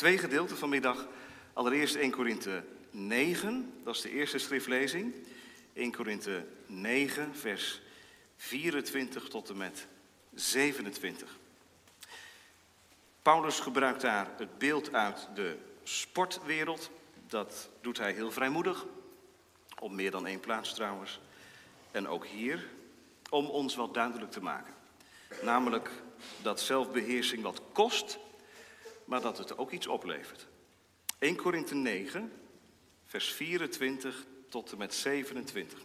Twee gedeelten vanmiddag. Allereerst 1 Korinthe 9, dat is de eerste schriftlezing. 1 Korinthe 9, vers 24 tot en met 27. Paulus gebruikt daar het beeld uit de sportwereld. Dat doet hij heel vrijmoedig, op meer dan één plaats trouwens. En ook hier, om ons wat duidelijk te maken. Namelijk dat zelfbeheersing wat kost, maar dat het ook iets oplevert. 1 Korinthe 9, vers 24 tot en met 27.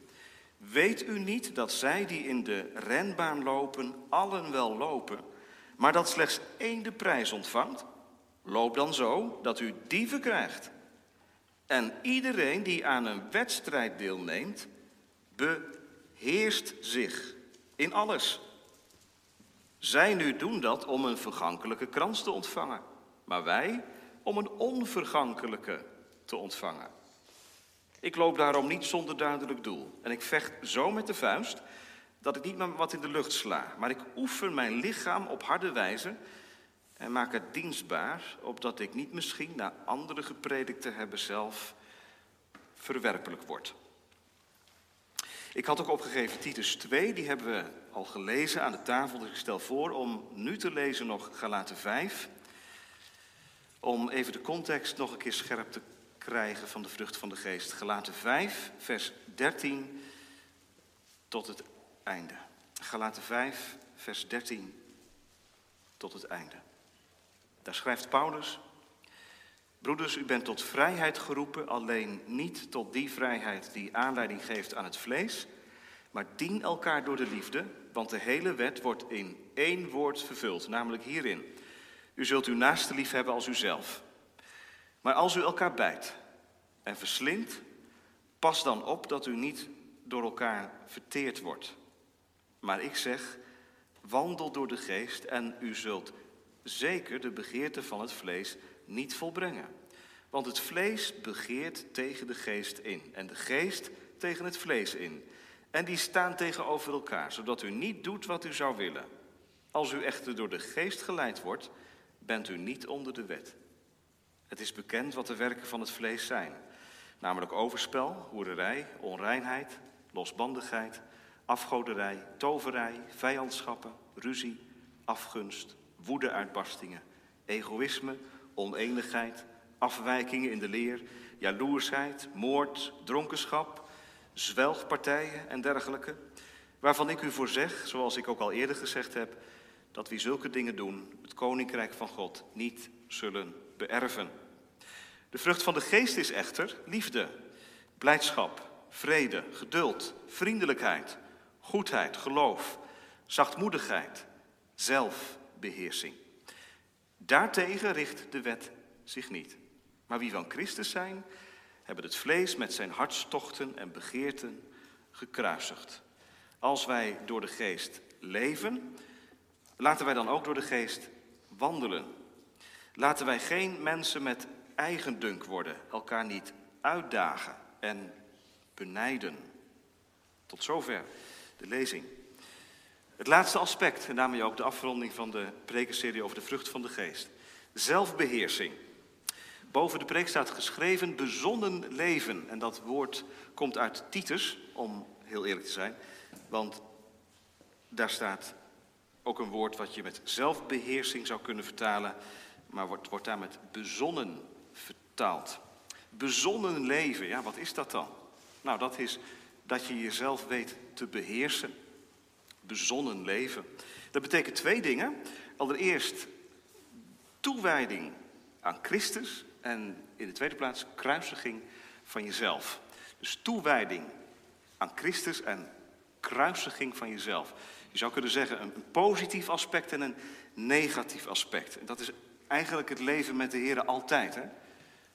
Weet u niet dat zij die in de renbaan lopen, allen wel lopen, maar dat slechts één de prijs ontvangt? Loop dan zo dat u die verkrijgt. En iedereen die aan een wedstrijd deelneemt, beheerst zich in alles. Zij nu doen dat om een vergankelijke krans te ontvangen, maar wij om een onvergankelijke te ontvangen. Ik loop daarom niet zonder duidelijk doel. En ik vecht zo met de vuist dat ik niet maar wat in de lucht sla. Maar ik oefen mijn lichaam op harde wijze en maak het dienstbaar, opdat ik niet misschien na andere gepredikt te hebben zelf verwerpelijk word. Ik had ook opgegeven Titus 2, die hebben we al gelezen aan de tafel. Dus ik stel voor om nu te lezen nog Galaten 5. Om even de context nog een keer scherp te krijgen van de vrucht van de geest. Galaten 5, vers 13 tot het einde. Galaten 5, vers 13 tot het einde. Daar schrijft Paulus. Broeders, u bent tot vrijheid geroepen, alleen niet tot die vrijheid die aanleiding geeft aan het vlees, maar dien elkaar door de liefde, want de hele wet wordt in één woord vervuld, namelijk hierin. U zult uw naaste lief hebben als uzelf. Maar als u elkaar bijt en verslindt, pas dan op dat u niet door elkaar verteerd wordt. Maar ik zeg, wandel door de geest en u zult zeker de begeerte van het vlees niet volbrengen. Want het vlees begeert tegen de geest in en de geest tegen het vlees in. En die staan tegenover elkaar, zodat u niet doet wat u zou willen. Als u echter door de geest geleid wordt, bent u niet onder de wet. Het is bekend wat de werken van het vlees zijn, namelijk overspel, hoererij, onreinheid, losbandigheid, afgoderij, toverij, vijandschappen, ruzie, afgunst, woedeuitbarstingen, egoïsme, oneenigheid, afwijkingen in de leer, jaloersheid, moord, dronkenschap, zwelgpartijen en dergelijke, waarvan ik u voor zeg, zoals ik ook al eerder gezegd heb, dat wie zulke dingen doen, het koninkrijk van God niet zullen beërven. De vrucht van de geest is echter liefde, blijdschap, vrede, geduld, vriendelijkheid, goedheid, geloof, zachtmoedigheid, zelfbeheersing. Daartegen richt de wet zich niet. Maar wie van Christus zijn, hebben het vlees met zijn hartstochten en begeerten gekruisigd. Als wij door de geest leven, laten wij dan ook door de geest wandelen. Laten wij geen mensen met eigendunk worden, elkaar niet uitdagen en benijden. Tot zover de lezing. Het laatste aspect, en daarmee ook de afronding van de prekenserie over de vrucht van de geest. Zelfbeheersing. Boven de preek staat geschreven bezonnen leven. En dat woord komt uit Titus, om heel eerlijk te zijn. Want daar staat ook een woord wat je met zelfbeheersing zou kunnen vertalen. Maar wordt, wordt daar met bezonnen vertaald. Bezonnen leven, ja, wat is dat dan? Nou, dat is dat je jezelf weet te beheersen. Bezonnen leven. Dat betekent twee dingen. Allereerst toewijding aan Christus en in de tweede plaats kruisiging van jezelf. Dus toewijding aan Christus en kruisiging van jezelf. Je zou kunnen zeggen een positief aspect en een negatief aspect. En dat is eigenlijk het leven met de Heer altijd. Hè?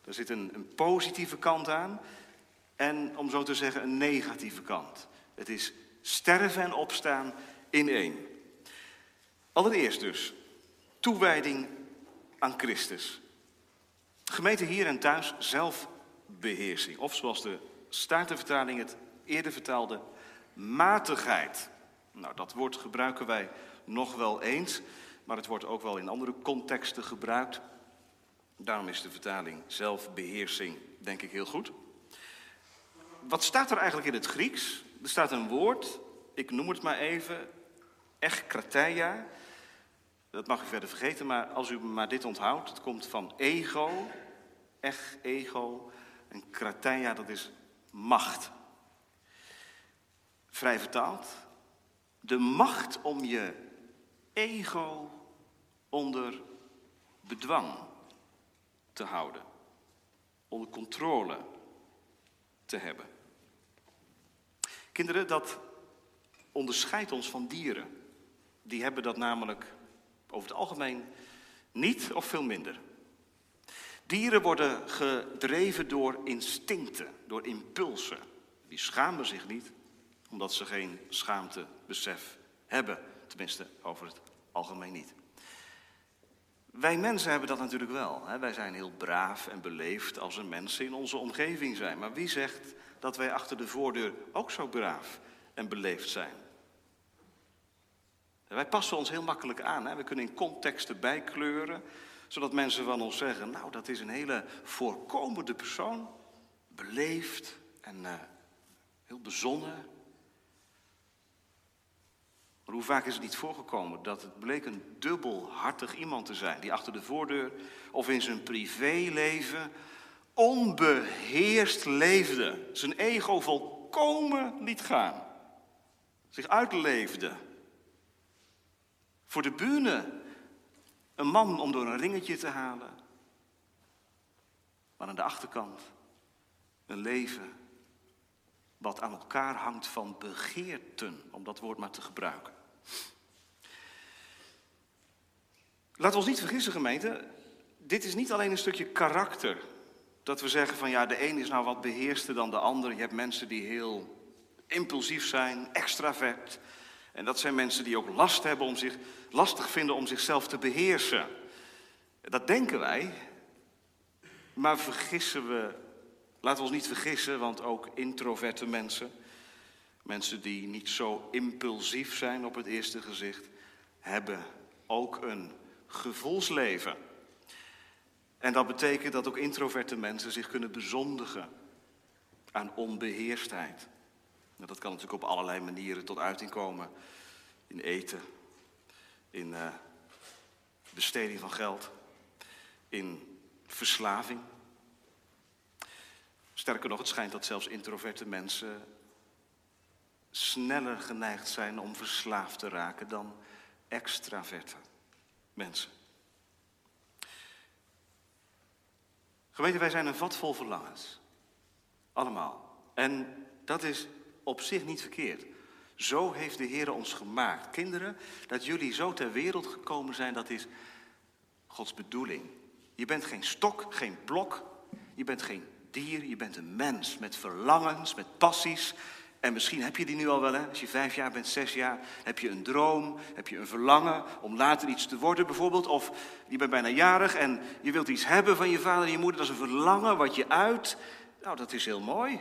Er zit een, een positieve kant aan en, om zo te zeggen, een negatieve kant. Het is sterven en opstaan in één. Allereerst dus, toewijding aan Christus. Gemeente hier en thuis zelfbeheersing. Of zoals de Statenvertaling het eerder vertaalde, matigheid. Nou, dat woord gebruiken wij nog wel eens, maar het wordt ook wel in andere contexten gebruikt. Daarom is de vertaling zelfbeheersing, denk ik, heel goed. Wat staat er eigenlijk in het Grieks? Er staat een woord, ik noem het maar even, krateia. Dat mag u verder vergeten, maar als u maar dit onthoudt, het komt van ego, ech, ego. En krateia, dat is macht. Vrij vertaald, de macht om je ego onder bedwang te houden, onder controle te hebben. Kinderen, dat onderscheidt ons van dieren. Die hebben dat namelijk over het algemeen niet of veel minder. Dieren worden gedreven door instincten, door impulsen. Die schamen zich niet, omdat ze geen schaamtebesef hebben. Tenminste, over het algemeen niet. Wij mensen hebben dat natuurlijk wel. Hè? Wij zijn heel braaf en beleefd als er mensen in onze omgeving zijn. Maar wie zegt dat wij achter de voordeur ook zo braaf en beleefd zijn? wij passen ons heel makkelijk aan. Hè? We kunnen in contexten bijkleuren, zodat mensen van ons zeggen: Nou, dat is een hele voorkomende persoon. Beleefd en uh, heel bezonnen. Maar hoe vaak is het niet voorgekomen dat het bleek een dubbelhartig iemand te zijn, die achter de voordeur of in zijn privéleven onbeheerst leefde, zijn ego volkomen liet gaan, zich uitleefde. Voor de bühne een man om door een ringetje te halen, maar aan de achterkant een leven wat aan elkaar hangt van begeerten, om dat woord maar te gebruiken. Laten we ons niet vergissen, gemeente. Dit is niet alleen een stukje karakter. Dat we zeggen van ja, de een is nou wat beheerster dan de ander. Je hebt mensen die heel impulsief zijn, extravert. En dat zijn mensen die ook last hebben om zich, lastig vinden om zichzelf te beheersen. Dat denken wij. Maar vergissen we, laten we ons niet vergissen, want ook introverte mensen, mensen die niet zo impulsief zijn op het eerste gezicht, hebben ook een gevoelsleven. En dat betekent dat ook introverte mensen zich kunnen bezondigen aan onbeheerstheid. Nou, dat kan natuurlijk op allerlei manieren tot uiting komen. In eten, in uh, besteding van geld, in verslaving. Sterker nog, het schijnt dat zelfs introverte mensen sneller geneigd zijn om verslaafd te raken dan extraverte mensen. Gemeente, wij zijn een vat vol verlangens. Allemaal. En dat is op zich niet verkeerd. Zo heeft de Heer ons gemaakt. Kinderen, dat jullie zo ter wereld gekomen zijn, dat is Gods bedoeling. Je bent geen stok, geen blok. Je bent geen dier, je bent een mens met verlangens, met passies, en misschien heb je die nu al wel, hè? als je vijf jaar bent, zes jaar, heb je een droom, heb je een verlangen om later iets te worden bijvoorbeeld. Of je bent bijna jarig en je wilt iets hebben van je vader en je moeder. Dat is een verlangen wat je uit. Nou, dat is heel mooi.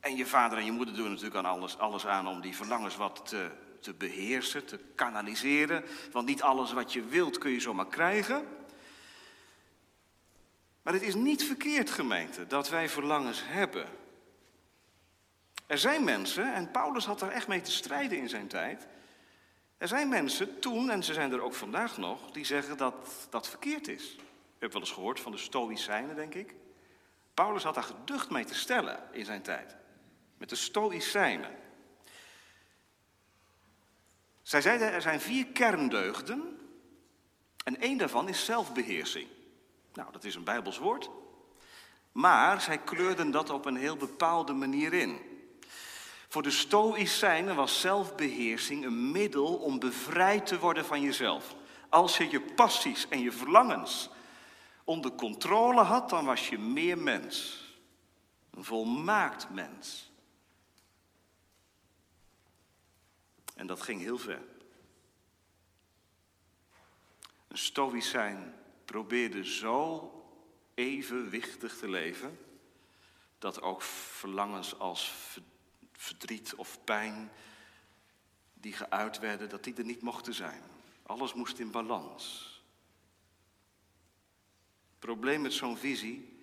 En je vader en je moeder doen natuurlijk aan alles, alles aan om die verlangens wat te, te beheersen, te kanaliseren. Want niet alles wat je wilt kun je zomaar krijgen. Maar het is niet verkeerd, gemeente, dat wij verlangens hebben. Er zijn mensen, en Paulus had daar echt mee te strijden in zijn tijd. Er zijn mensen toen, en ze zijn er ook vandaag nog, die zeggen dat dat verkeerd is. U hebt wel eens gehoord van de Stoïcijnen, denk ik. Paulus had daar geducht mee te stellen in zijn tijd. Met de Stoïcijnen. Zij zeiden er zijn vier kerndeugden. En één daarvan is zelfbeheersing. Nou, dat is een Bijbels woord. Maar zij kleurden dat op een heel bepaalde manier in. Voor de Stoïcijnen was zelfbeheersing een middel om bevrijd te worden van jezelf. Als je je passies en je verlangens onder controle had, dan was je meer mens. Een volmaakt mens. En dat ging heel ver. Een Stoïcijn probeerde zo evenwichtig te leven dat ook verlangens als of pijn die geuit werden, dat die er niet mochten zijn. Alles moest in balans. probleem met zo'n visie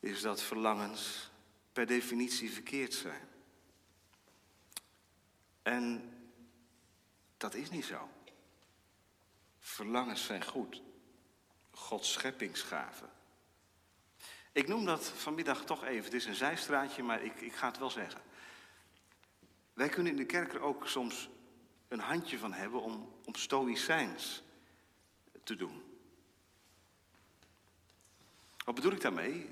is dat verlangens per definitie verkeerd zijn. En dat is niet zo. Verlangens zijn goed. Gods scheppingsgaven. Ik noem dat vanmiddag toch even. Het is een zijstraatje, maar ik, ik ga het wel zeggen. Wij kunnen in de kerk er ook soms een handje van hebben om, om stoïcijns te doen. Wat bedoel ik daarmee?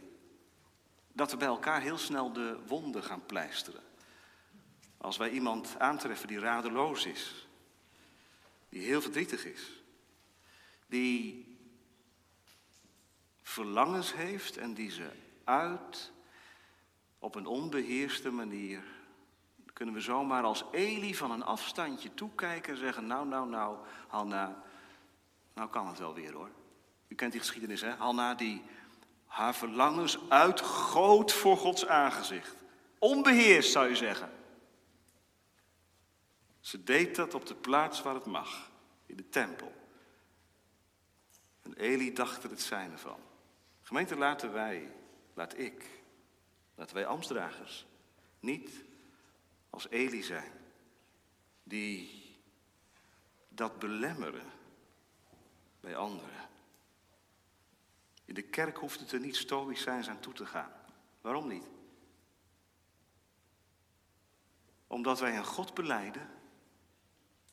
Dat we bij elkaar heel snel de wonden gaan pleisteren. Als wij iemand aantreffen die radeloos is, die heel verdrietig is, die verlangens heeft en die ze uit op een onbeheerste manier, kunnen we zomaar als Eli van een afstandje toekijken en zeggen, nou, nou, nou, Hanna, nou kan het wel weer hoor. U kent die geschiedenis, hè? Hanna die haar verlangens uitgoot voor Gods aangezicht. Onbeheerst zou je zeggen. Ze deed dat op de plaats waar het mag, in de tempel. En Eli dacht er het zijne van. Gemeente, laten wij, laat ik, laten wij ambtsdragers niet als Eli zijn, die dat belemmeren bij anderen. In de kerk hoeft het er niet stoïcijns aan toe te gaan. Waarom niet? Omdat wij een God beleiden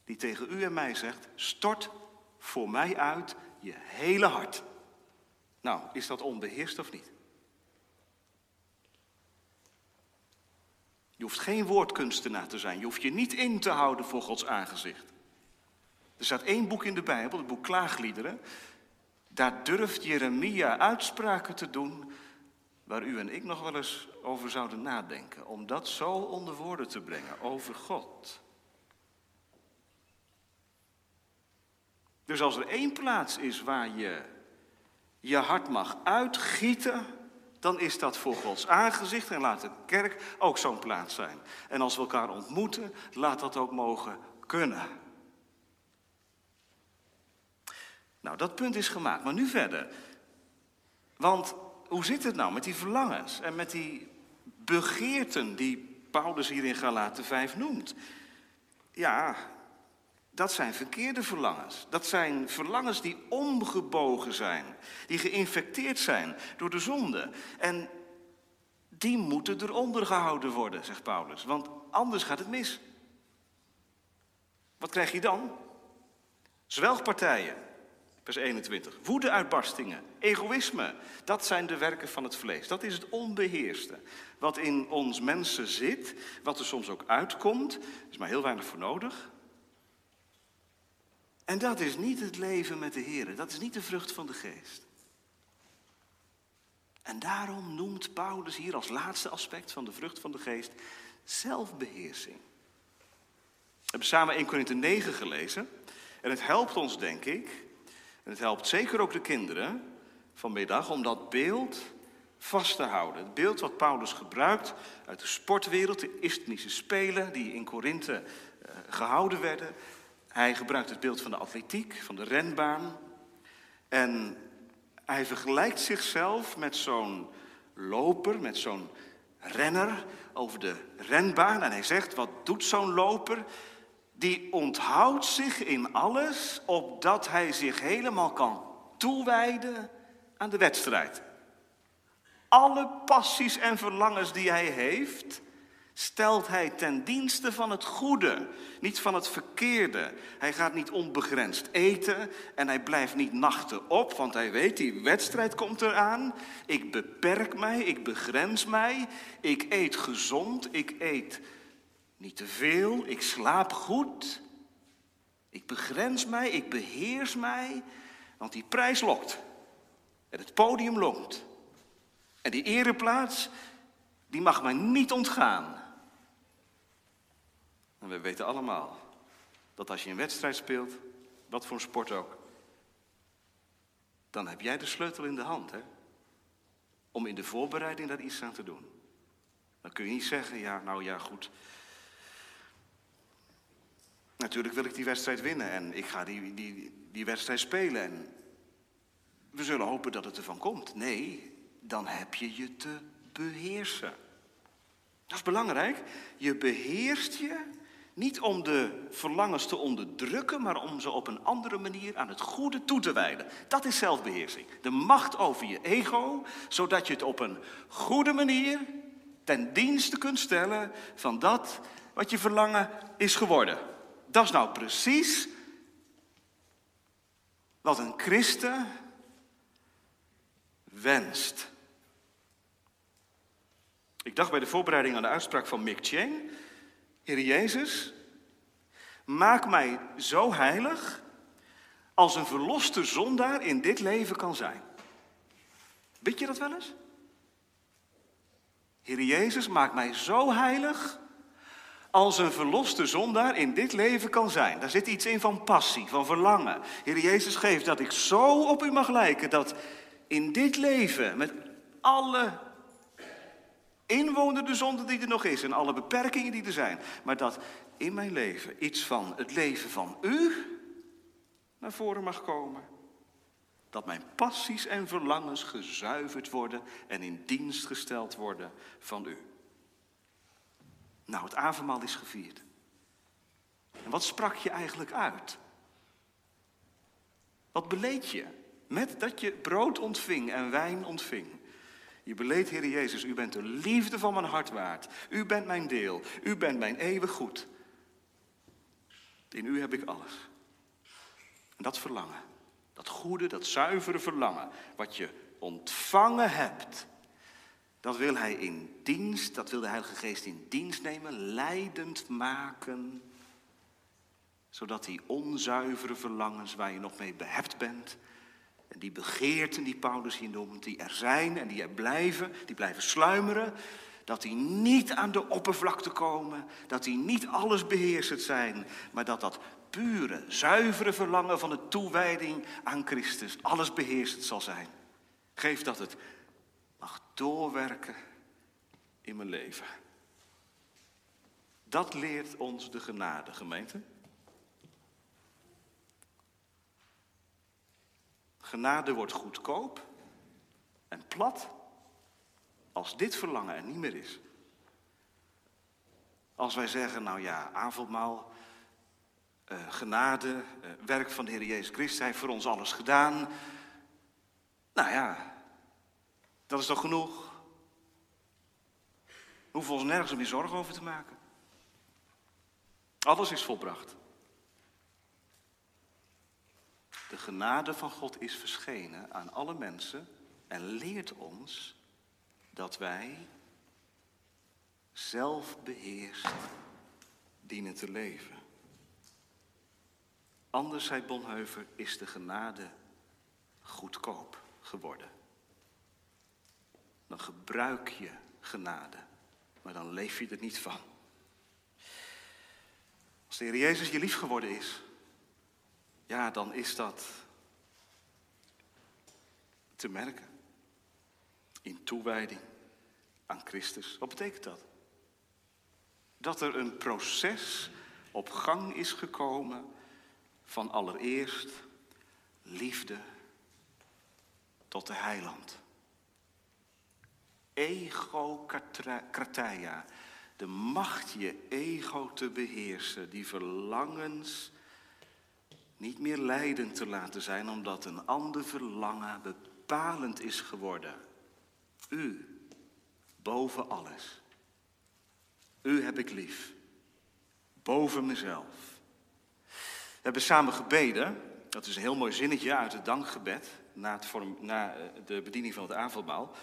die tegen u en mij zegt: stort voor mij uit je hele hart. Nou, is dat onbeheerst of niet? Je hoeft geen woordkunstenaar te zijn. Je hoeft je niet in te houden voor Gods aangezicht. Er staat één boek in de Bijbel, het boek Klaagliederen. Daar durft Jeremia uitspraken te doen waar u en ik nog wel eens over zouden nadenken. Om dat zo onder woorden te brengen over God. Dus als er één plaats is waar je je hart mag uitgieten, dan is dat voor Gods aangezicht en laat de kerk ook zo'n plaats zijn. En als we elkaar ontmoeten, laat dat ook mogen kunnen. Nou, dat punt is gemaakt. Maar nu verder. Want hoe zit het nou met die verlangens en met die begeerten die Paulus hier in Galaten 5 noemt? Ja, dat zijn verkeerde verlangens. Dat zijn verlangens die omgebogen zijn, die geïnfecteerd zijn door de zonde. En die moeten eronder gehouden worden, zegt Paulus, want anders gaat het mis. Wat krijg je dan? Zwelgpartijen, vers 21. Woedeuitbarstingen, egoïsme, dat zijn de werken van het vlees. Dat is het onbeheerste. Wat in ons mensen zit, wat er soms ook uitkomt, is maar heel weinig voor nodig. En dat is niet het leven met de Heer. Dat is niet de vrucht van de geest. En daarom noemt Paulus hier als laatste aspect van de vrucht van de geest zelfbeheersing. We hebben samen 1 Korinthe 9 gelezen. En het helpt ons, denk ik, en het helpt zeker ook de kinderen vanmiddag, om dat beeld vast te houden. Het beeld wat Paulus gebruikt uit de sportwereld, de Isthmische Spelen, die in Korinthe eh, gehouden werden. Hij gebruikt het beeld van de atletiek, van de renbaan. En hij vergelijkt zichzelf met zo'n loper, met zo'n renner over de renbaan. En hij zegt, wat doet zo'n loper? Die onthoudt zich in alles, opdat hij zich helemaal kan toewijden aan de wedstrijd. Alle passies en verlangens die hij heeft, stelt hij ten dienste van het goede, niet van het verkeerde. Hij gaat niet onbegrensd eten en hij blijft niet nachten op, want hij weet, die wedstrijd komt eraan. Ik beperk mij, ik begrens mij, ik eet gezond, ik eet niet te veel, ik slaap goed. Ik begrens mij, ik beheers mij, want die prijs lokt. En het podium lokt. En die ereplaats, die mag mij niet ontgaan. En we weten allemaal dat als je een wedstrijd speelt, wat voor sport ook, dan heb jij de sleutel in de hand, hè? Om in de voorbereiding daar iets aan te doen. Dan kun je niet zeggen, ja, nou ja, goed. Natuurlijk wil ik die wedstrijd winnen en ik ga die, die, die wedstrijd spelen. En we zullen hopen dat het ervan komt. Nee, dan heb je je te beheersen. Dat is belangrijk. Je beheerst je niet om de verlangens te onderdrukken, maar om ze op een andere manier aan het goede toe te wijden. Dat is zelfbeheersing. De macht over je ego, zodat je het op een goede manier ten dienste kunt stellen van dat wat je verlangen is geworden. Dat is nou precies wat een christen wenst. Ik dacht bij de voorbereiding aan de uitspraak van Mick Chang, Heer Jezus, maak mij zo heilig als een verloste zondaar in dit leven kan zijn. Weet je dat wel eens? Heer Jezus, maak mij zo heilig als een verloste zondaar in dit leven kan zijn. Daar zit iets in van passie, van verlangen. Heer Jezus, geeft dat ik zo op u mag lijken dat in dit leven, met alle inwonende zonde die er nog is en alle beperkingen die er zijn, maar dat in mijn leven iets van het leven van u naar voren mag komen. Dat mijn passies en verlangens gezuiverd worden en in dienst gesteld worden van u. Nou, het avondmaal is gevierd. En wat sprak je eigenlijk uit? Wat beleed je met dat je brood ontving en wijn ontving? Je beleed, Heer Jezus, u bent de liefde van mijn hart waard. U bent mijn deel. U bent mijn eeuwig goed. In u heb ik alles. En dat verlangen, dat goede, dat zuivere verlangen, wat je ontvangen hebt, dat wil hij in dienst, dat wil de Heilige Geest in dienst nemen, leidend maken, zodat die onzuivere verlangens waar je nog mee behept bent, en die begeerten die Paulus hier noemt, die er zijn en die er blijven, die blijven sluimeren, dat die niet aan de oppervlakte komen, dat die niet alles beheersend zijn, maar dat dat pure, zuivere verlangen van de toewijding aan Christus alles beheersend zal zijn. Geef dat het mag doorwerken in mijn leven. Dat leert ons de genade, gemeente. Genade wordt goedkoop en plat als dit verlangen er niet meer is. Als wij zeggen, nou ja, avondmaal, uh, genade, uh, werk van de Heer Jezus Christus, Hij heeft voor ons alles gedaan. Nou ja, dat is toch genoeg? We hoeven ons nergens meer zorgen over te maken. Alles is volbracht. De genade van God is verschenen aan alle mensen en leert ons dat wij zelfbeheerst dienen te leven. Anders, zei Bonheuver, is de genade goedkoop geworden. Dan gebruik je genade, maar dan leef je er niet van. Als de Heer Jezus je lief geworden is, ja, dan is dat te merken. In toewijding aan Christus. Wat betekent dat? Dat er een proces op gang is gekomen van allereerst liefde tot de heiland. Ego krateia, de macht je ego te beheersen, die verlangens niet meer leidend te laten zijn, omdat een ander verlangen bepalend is geworden. U, boven alles. U heb ik lief, boven mezelf. We hebben samen gebeden, dat is een heel mooi zinnetje uit het dankgebed, na, het na eh, de bediening van het avondmaal,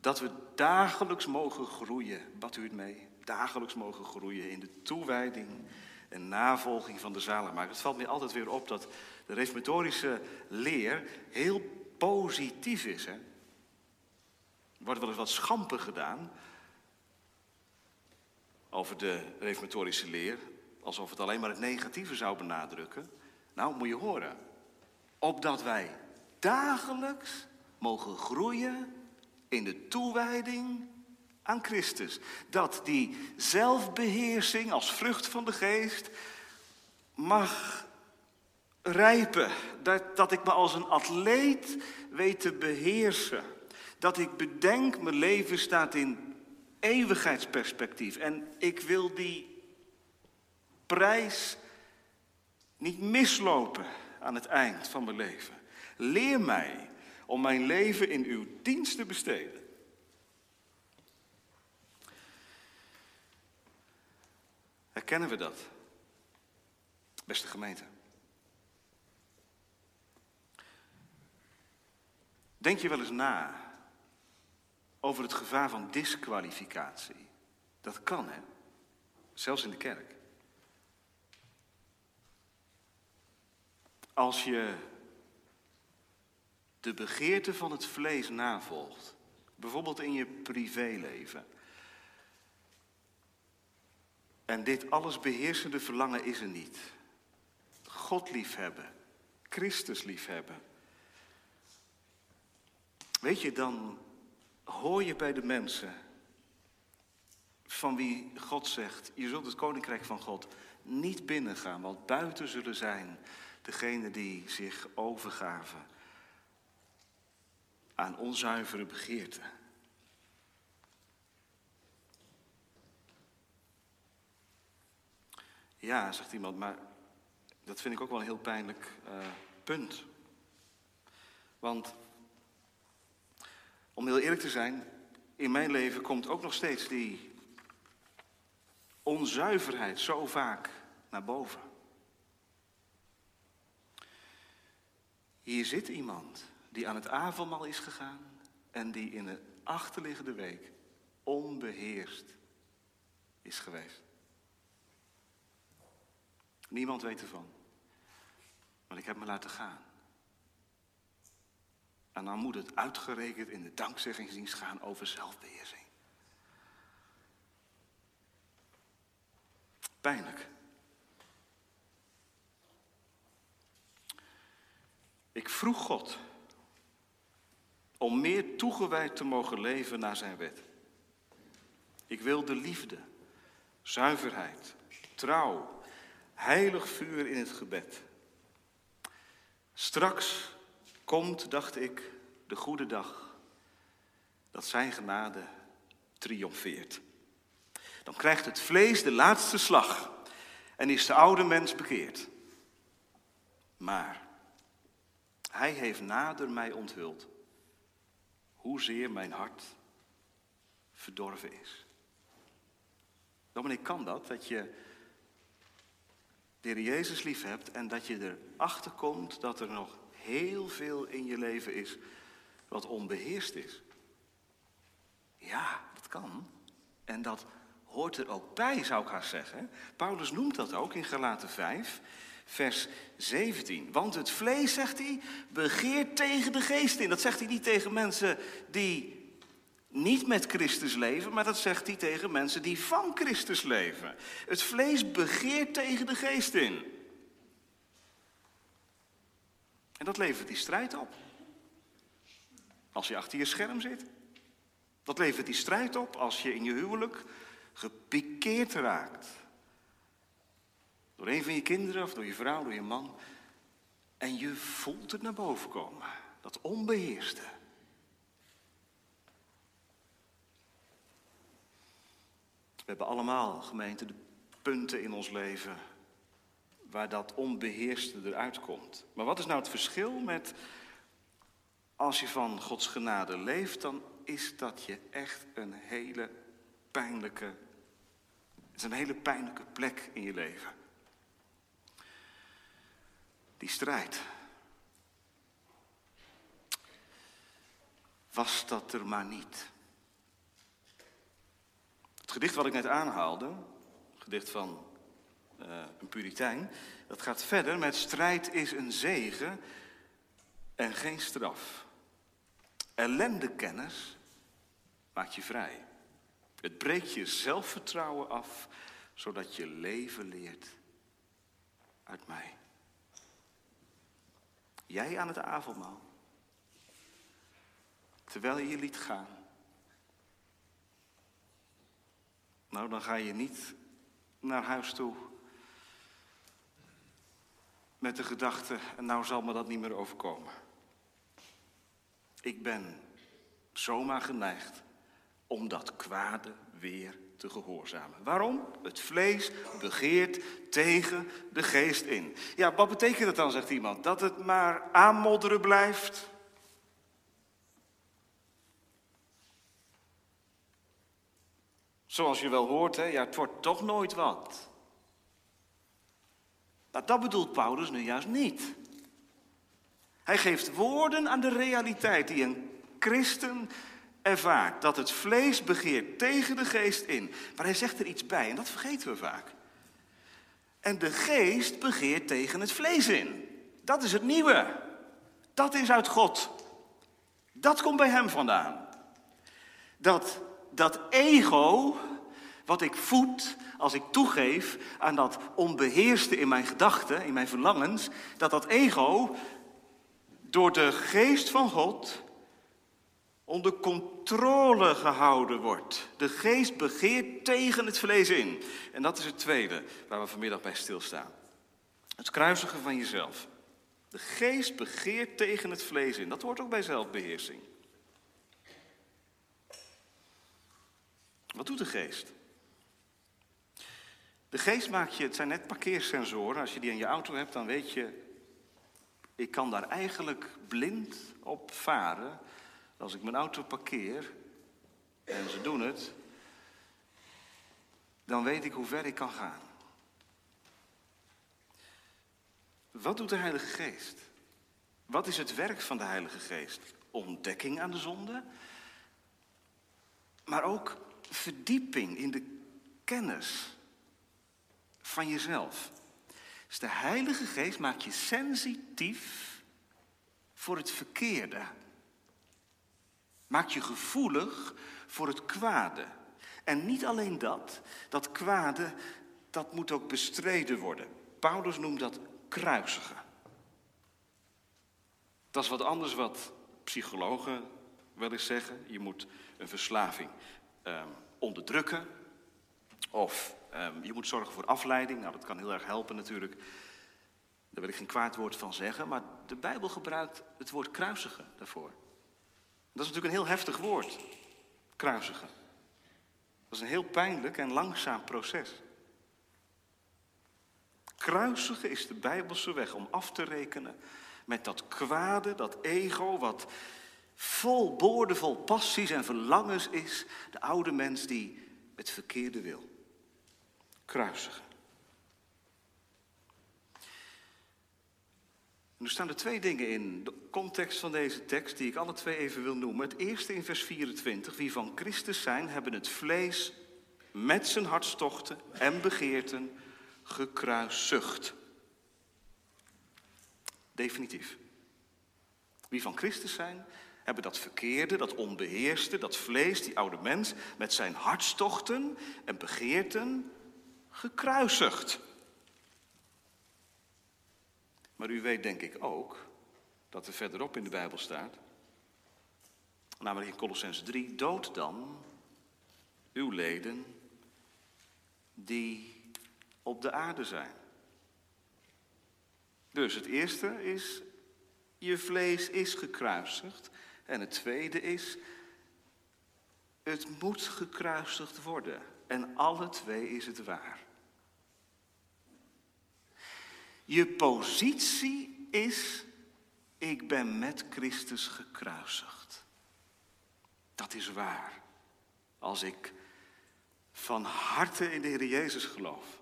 dat we dagelijks mogen groeien, bad u het mee, dagelijks mogen groeien in de toewijding en navolging van de zaligmaker. Het valt me altijd weer op dat de reformatorische leer heel positief is. Hè? Wordt wel eens wat schampen gedaan over de reformatorische leer, alsof het alleen maar het negatieve zou benadrukken. Nou, moet je horen. Opdat wij dagelijks mogen groeien in de toewijding aan Christus. Dat die zelfbeheersing als vrucht van de geest mag rijpen. Dat, dat ik me als een atleet weet te beheersen. Dat ik bedenk, mijn leven staat in eeuwigheidsperspectief. En ik wil die prijs niet mislopen aan het eind van mijn leven. Leer mij om mijn leven in uw dienst te besteden. Herkennen we dat? Beste gemeente. Denk je wel eens na over het gevaar van disqualificatie? Dat kan, hè? Zelfs in de kerk. Als je de begeerte van het vlees navolgt, bijvoorbeeld in je privéleven, en dit alles beheersende verlangen is er niet. God liefhebben, Christus liefhebben. Weet je, dan hoor je bij de mensen van wie God zegt, je zult het koninkrijk van God niet binnengaan, want buiten zullen zijn degenen die zich overgaven aan onzuivere begeerten. Ja, zegt iemand, maar dat vind ik ook wel een heel pijnlijk uh, punt. Want, om heel eerlijk te zijn, in mijn leven komt ook nog steeds die onzuiverheid zo vaak naar boven. Hier zit iemand die aan het avondmaal is gegaan en die in de achterliggende week onbeheerst is geweest. Niemand weet ervan. Maar ik heb me laten gaan. En dan moet het uitgerekend in de dankzeggingsdienst gaan over zelfbeheersing. Pijnlijk. Ik vroeg God om meer toegewijd te mogen leven naar zijn wet. Ik wil de liefde, zuiverheid, trouw, heilig vuur in het gebed. Straks komt, dacht ik, de goede dag dat zijn genade triomfeert. Dan krijgt het vlees de laatste slag en is de oude mens bekeerd. Maar hij heeft nader mij onthuld hoezeer mijn hart verdorven is. Dominic, kan dat? Dat je de Heer Jezus lief hebt en dat je erachter komt dat er nog heel veel in je leven is wat onbeheerst is. Ja, dat kan. En dat hoort er ook bij, zou ik haar zeggen. Paulus noemt dat ook in Galaten 5, vers 17. Want het vlees, zegt hij, begeert tegen de geest in. Dat zegt hij niet tegen mensen die niet met Christus leven, maar dat zegt hij tegen mensen die van Christus leven. Het vlees begeert tegen de geest in. En dat levert die strijd op. Als je achter je scherm zit. Dat levert die strijd op als je in je huwelijk gepikeerd raakt. Door een van je kinderen of door je vrouw, door je man. En je voelt het naar boven komen. Dat onbeheerste. Hebben allemaal, gemeente, de punten in ons leven waar dat onbeheerste eruit komt. Maar wat is nou het verschil met als je van Gods genade leeft, dan is dat je echt een hele pijnlijke, is een hele pijnlijke plek in je leven. Die strijd. Was dat er maar niet. Het gedicht wat ik net aanhaalde, het gedicht van uh, een Puritein, dat gaat verder met strijd is een zegen en geen straf. Ellende kennis maakt je vrij. Het breekt je zelfvertrouwen af, zodat je leven leert uit mij. Jij aan het avondmaal, terwijl je je liet gaan. Nou, dan ga je niet naar huis toe met de gedachte, en nou zal me dat niet meer overkomen. Ik ben zomaar geneigd om dat kwade weer te gehoorzamen. Waarom? Het vlees begeert tegen de geest in. Ja, wat betekent dat dan, zegt iemand? Dat het maar aanmodderen blijft? Zoals je wel hoort, hè? ja, het wordt toch nooit wat. Nou, dat bedoelt Paulus nu juist niet. Hij geeft woorden aan de realiteit die een christen ervaart. Dat het vlees begeert tegen de geest in. Maar hij zegt er iets bij en dat vergeten we vaak. En de geest begeert tegen het vlees in. Dat is het nieuwe. Dat is uit God. Dat komt bij hem vandaan. Dat, dat ego, wat ik voed als ik toegeef aan dat onbeheerste in mijn gedachten, in mijn verlangens, dat dat ego door de geest van God onder controle gehouden wordt. De geest begeert tegen het vlees in. En dat is het tweede waar we vanmiddag bij stilstaan. Het kruisigen van jezelf. De geest begeert tegen het vlees in. Dat hoort ook bij zelfbeheersing. Wat doet de geest? De geest maakt je, het zijn net parkeersensoren. Als je die in je auto hebt, dan weet je, ik kan daar eigenlijk blind op varen. Als ik mijn auto parkeer, en ze doen het, dan weet ik hoe ver ik kan gaan. Wat doet de Heilige Geest? Wat is het werk van de Heilige Geest? Ontdekking aan de zonde, maar ook verdieping in de kennis van jezelf. Dus de Heilige Geest maakt je sensitief voor het verkeerde. Maakt je gevoelig voor het kwade. En niet alleen dat, dat kwade, dat moet ook bestreden worden. Paulus noemt dat kruisigen. Dat is wat anders wat psychologen wel eens zeggen. Je moet een verslaving um, onderdrukken. Of um, je moet zorgen voor afleiding. Nou, dat kan heel erg helpen natuurlijk. Daar wil ik geen kwaad woord van zeggen. Maar de Bijbel gebruikt het woord kruisigen daarvoor. Dat is natuurlijk een heel heftig woord. Kruisigen. Dat is een heel pijnlijk en langzaam proces. Kruisigen is de Bijbelse weg om af te rekenen met dat kwade, dat ego, wat vol boordevol passies en verlangens is. De oude mens die het verkeerde wil. Kruisigen. Nu staan er twee dingen in de context van deze tekst die ik alle twee even wil noemen. Het eerste in vers 24. Wie van Christus zijn, hebben het vlees met zijn hartstochten en begeerten gekruisigd. Definitief. Wie van Christus zijn, hebben dat verkeerde, dat onbeheerste, dat vlees, die oude mens, met zijn hartstochten en begeerten gekruisigd. Maar u weet denk ik ook dat er verderop in de Bijbel staat, namelijk in Colossens 3, dood dan uw leden die op de aarde zijn. Dus het eerste is, je vlees is gekruisigd. En het tweede is, het moet gekruisigd worden. En alle twee is het waar. Je positie is, ik ben met Christus gekruisigd. Dat is waar. Als ik van harte in de Heer Jezus geloof.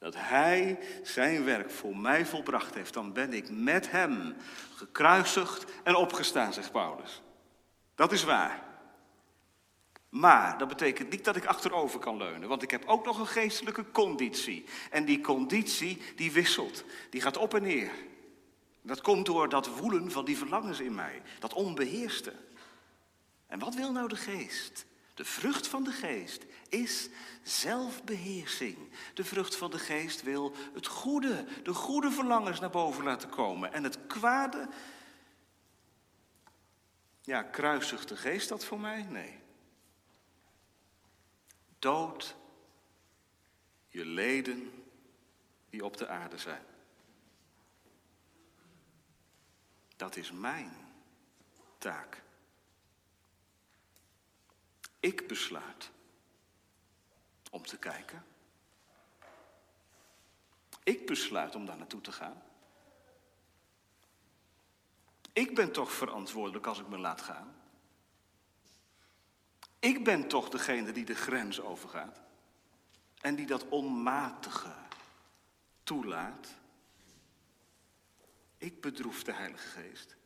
Dat Hij zijn werk voor mij volbracht heeft. Dan ben ik met Hem gekruisigd en opgestaan, zegt Paulus. Dat is waar. Maar dat betekent niet dat ik achterover kan leunen, want ik heb ook nog een geestelijke conditie. En die conditie die wisselt, die gaat op en neer. Dat komt door dat woelen van die verlangens in mij, dat onbeheerste. En wat wil nou de geest? De vrucht van de geest is zelfbeheersing. De vrucht van de geest wil het goede, de goede verlangens naar boven laten komen. En het kwade, ja, kruisigt de geest dat voor mij? Nee. Dood je leden die op de aarde zijn. Dat is mijn taak. Ik besluit om te kijken. Ik besluit om daar naartoe te gaan. Ik ben toch verantwoordelijk als ik me laat gaan. Ik ben toch degene die de grens overgaat. En die dat onmatige toelaat. Ik bedroef de Heilige Geest.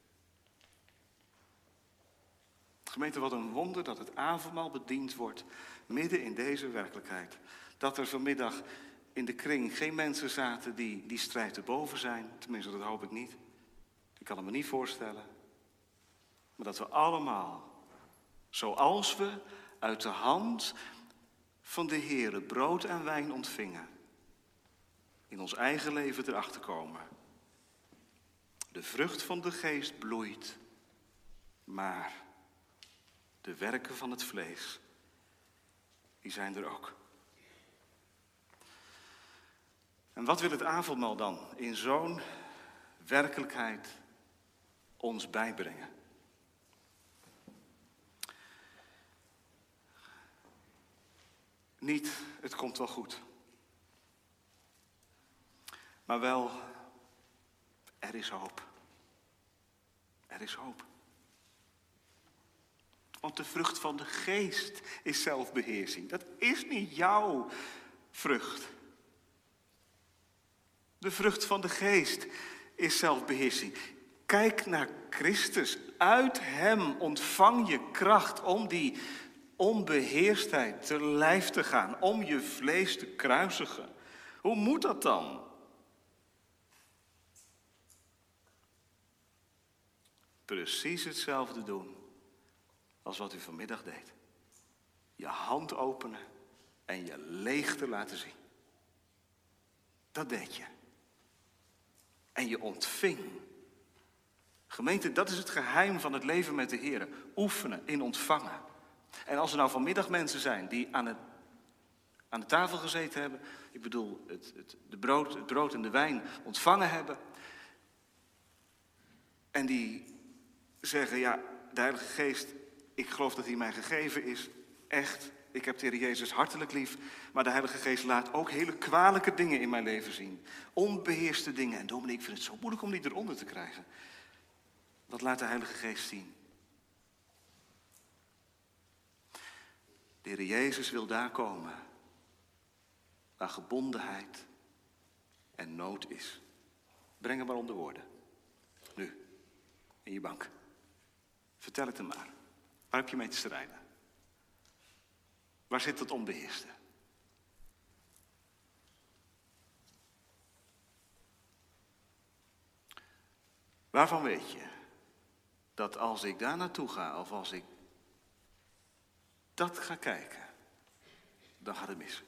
Gemeente, wat een wonder dat het avondmaal bediend wordt midden in deze werkelijkheid. Dat er vanmiddag in de kring geen mensen zaten die die strijd te boven zijn. Tenminste, dat hoop ik niet. Ik kan het me niet voorstellen. Maar dat we allemaal, zoals we uit de hand van de Heere brood en wijn ontvingen, in ons eigen leven erachter komen. De vrucht van de geest bloeit, maar de werken van het vlees, die zijn er ook. En wat wil het avondmaal dan in zo'n werkelijkheid ons bijbrengen? Niet, het komt wel goed. Maar wel, er is hoop. Er is hoop. Want de vrucht van de geest is zelfbeheersing. Dat is niet jouw vrucht. De vrucht van de geest is zelfbeheersing. Kijk naar Christus. Uit Hem ontvang je kracht om die onbeheerstheid te lijf te gaan, om je vlees te kruisigen. Hoe moet dat dan? Precies hetzelfde doen als wat u vanmiddag deed. Je hand openen en je leegte laten zien. Dat deed je. En je ontving. Gemeente, dat is het geheim van het leven met de Heer. Oefenen in ontvangen. En als er nou vanmiddag mensen zijn die aan, het, aan de tafel gezeten hebben, ik bedoel het, het, de brood, het brood en de wijn ontvangen hebben, en die zeggen, ja, de Heilige Geest, ik geloof dat hij mij gegeven is, echt, ik heb de Heer Jezus hartelijk lief, maar de Heilige Geest laat ook hele kwalijke dingen in mijn leven zien. Onbeheerste dingen. En Dominique, ik vind het zo moeilijk om die eronder te krijgen. Wat laat de Heilige Geest zien? De Heer Jezus wil daar komen waar gebondenheid en nood is. Breng hem maar onder woorden. Nu, in je bank. Vertel het hem maar. Waar heb je mee te strijden? Waar zit het onbeheerste? Waarvan weet je dat als ik daar naartoe ga of als ik dat ga kijken, dan gaat het mis.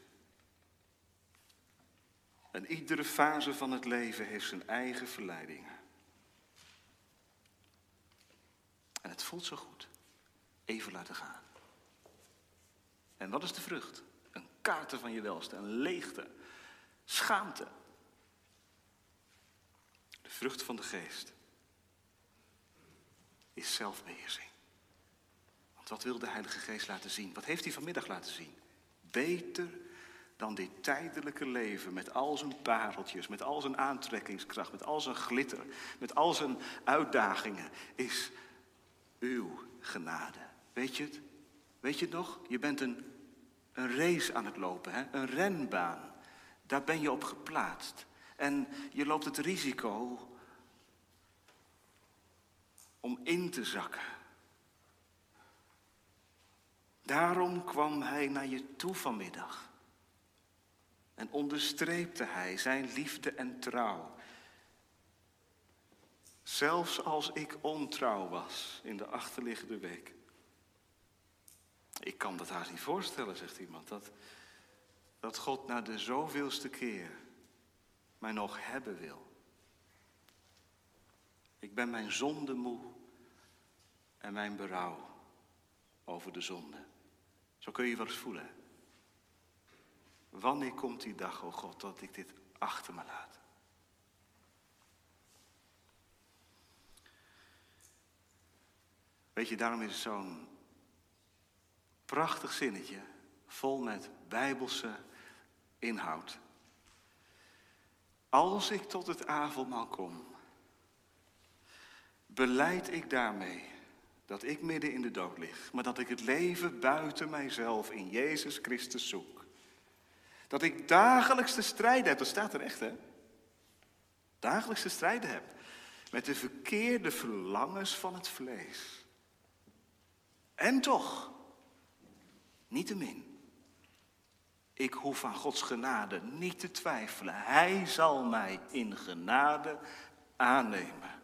En iedere fase van het leven heeft zijn eigen verleidingen. En het voelt zo goed. Even laten gaan. En wat is de vrucht? Een kaarten van je welste, een leegte, schaamte. De vrucht van de geest is zelfbeheersing. Want wat wil de Heilige Geest laten zien? Wat heeft hij vanmiddag laten zien? Beter dan dit tijdelijke leven met al zijn pareltjes, met al zijn aantrekkingskracht, met al zijn glitter, met al zijn uitdagingen, is uw genade. Weet je het? Weet je nog? Je bent een, een race aan het lopen, hè? een renbaan. Daar ben je op geplaatst. En je loopt het risico om in te zakken. Daarom kwam hij naar je toe vanmiddag. En onderstreepte hij zijn liefde en trouw. Zelfs als ik ontrouw was in de achterliggende week. Kan dat haast niet voorstellen, zegt iemand. Dat, dat God na de zoveelste keer mij nog hebben wil. Ik ben mijn zonde moe en mijn berouw over de zonde. Zo kun je wel eens voelen. Wanneer komt die dag, oh God, dat ik dit achter me laat? Weet je, daarom is het zo'n prachtig zinnetje, vol met bijbelse inhoud. Als ik tot het avondmaal kom, beleid ik daarmee dat ik midden in de dood lig, maar dat ik het leven buiten mijzelf in Jezus Christus zoek. Dat ik dagelijks te strijden heb, dat staat er echt hè. Dagelijks te strijden heb met de verkeerde verlangens van het vlees. En toch, niettemin, ik hoef aan Gods genade niet te twijfelen. Hij zal mij in genade aannemen.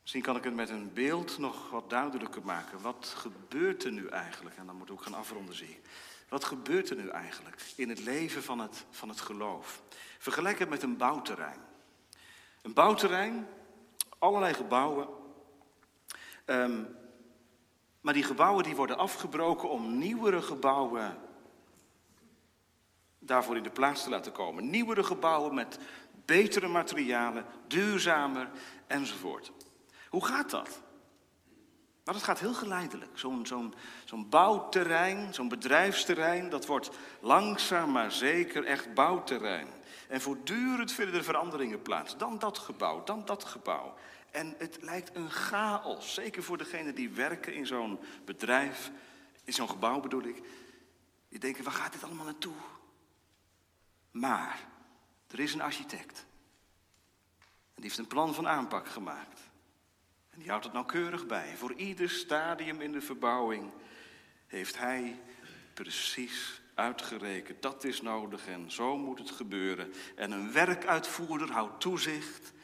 Misschien kan ik het met een beeld nog wat duidelijker maken. Wat gebeurt er nu eigenlijk? En dan moet ik ook gaan afronden, zie Wat gebeurt er nu eigenlijk in het leven van het, van het geloof? Vergelijk het met een bouwterrein. Een bouwterrein, allerlei gebouwen. Ehm, maar die gebouwen die worden afgebroken om nieuwere gebouwen daarvoor in de plaats te laten komen. Nieuwere gebouwen met betere materialen, duurzamer enzovoort. Hoe gaat dat? Nou, dat gaat heel geleidelijk. Zo'n zo'n zo'n bouwterrein, zo'n bedrijfsterrein, dat wordt langzaam maar zeker echt bouwterrein. En voortdurend vinden er veranderingen plaats. Dan dat gebouw, dan dat gebouw. En het lijkt een chaos, zeker voor degenen die werken in zo'n bedrijf, in zo'n gebouw bedoel ik. Die denken, waar gaat dit allemaal naartoe? Maar er is een architect. En die heeft een plan van aanpak gemaakt. En die houdt het nauwkeurig bij. Voor ieder stadium in de verbouwing heeft hij precies uitgerekend. Dat is nodig en zo moet het gebeuren. En een werkuitvoerder houdt toezicht.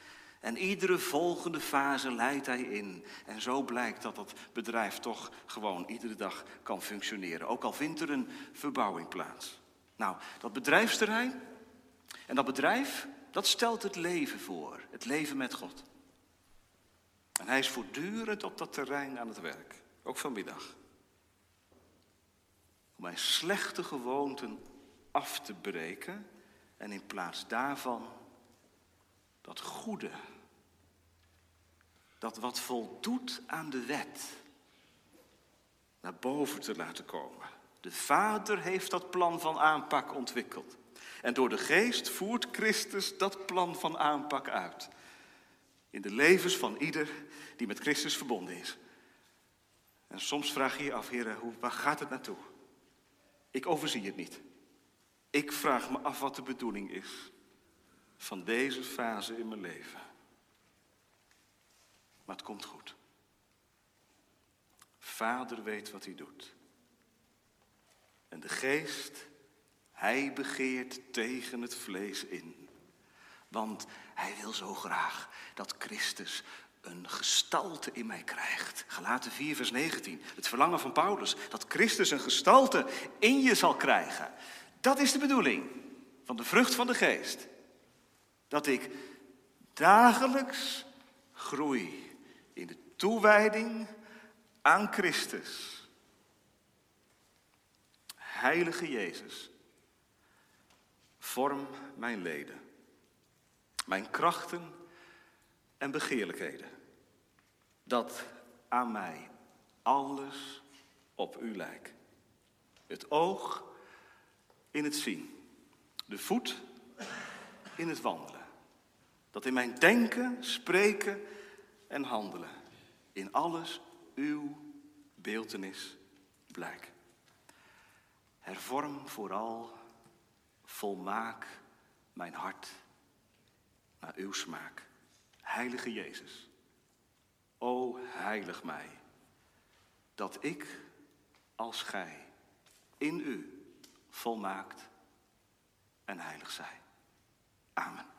En iedere volgende fase leidt hij in. En zo blijkt dat dat bedrijf toch gewoon iedere dag kan functioneren. Ook al vindt er een verbouwing plaats. Nou, dat bedrijfsterrein en dat bedrijf, dat stelt het leven voor. Het leven met God. En hij is voortdurend op dat terrein aan het werk, ook vanmiddag. Om mijn slechte gewoonten af te breken en in plaats daarvan dat goede, dat wat voldoet aan de wet, naar boven te laten komen. De Vader heeft dat plan van aanpak ontwikkeld. En door de geest voert Christus dat plan van aanpak uit in de levens van ieder die met Christus verbonden is. En soms vraag je je af, heren, hoe, waar gaat het naartoe? Ik overzie het niet. Ik vraag me af wat de bedoeling is van deze fase in mijn leven. Maar het komt goed. Vader weet wat hij doet. En de geest, hij begeert tegen het vlees in. Want hij wil zo graag dat Christus een gestalte in mij krijgt. Gelaten 4, vers 19. Het verlangen van Paulus. Dat Christus een gestalte in je zal krijgen. Dat is de bedoeling van de vrucht van de geest. Dat ik dagelijks groei toewijding aan Christus. Heilige Jezus, vorm mijn leden mijn krachten en begeerlijkheden. Dat aan mij alles op u lijkt. Het oog in het zien, de voet in het wandelen. Dat in mijn denken, spreken en handelen in alles uw beeltenis blijkt. Hervorm vooral, volmaak mijn hart naar uw smaak. Heilige Jezus, o heilig mij, dat ik als gij in u volmaakt en heilig zij. Amen.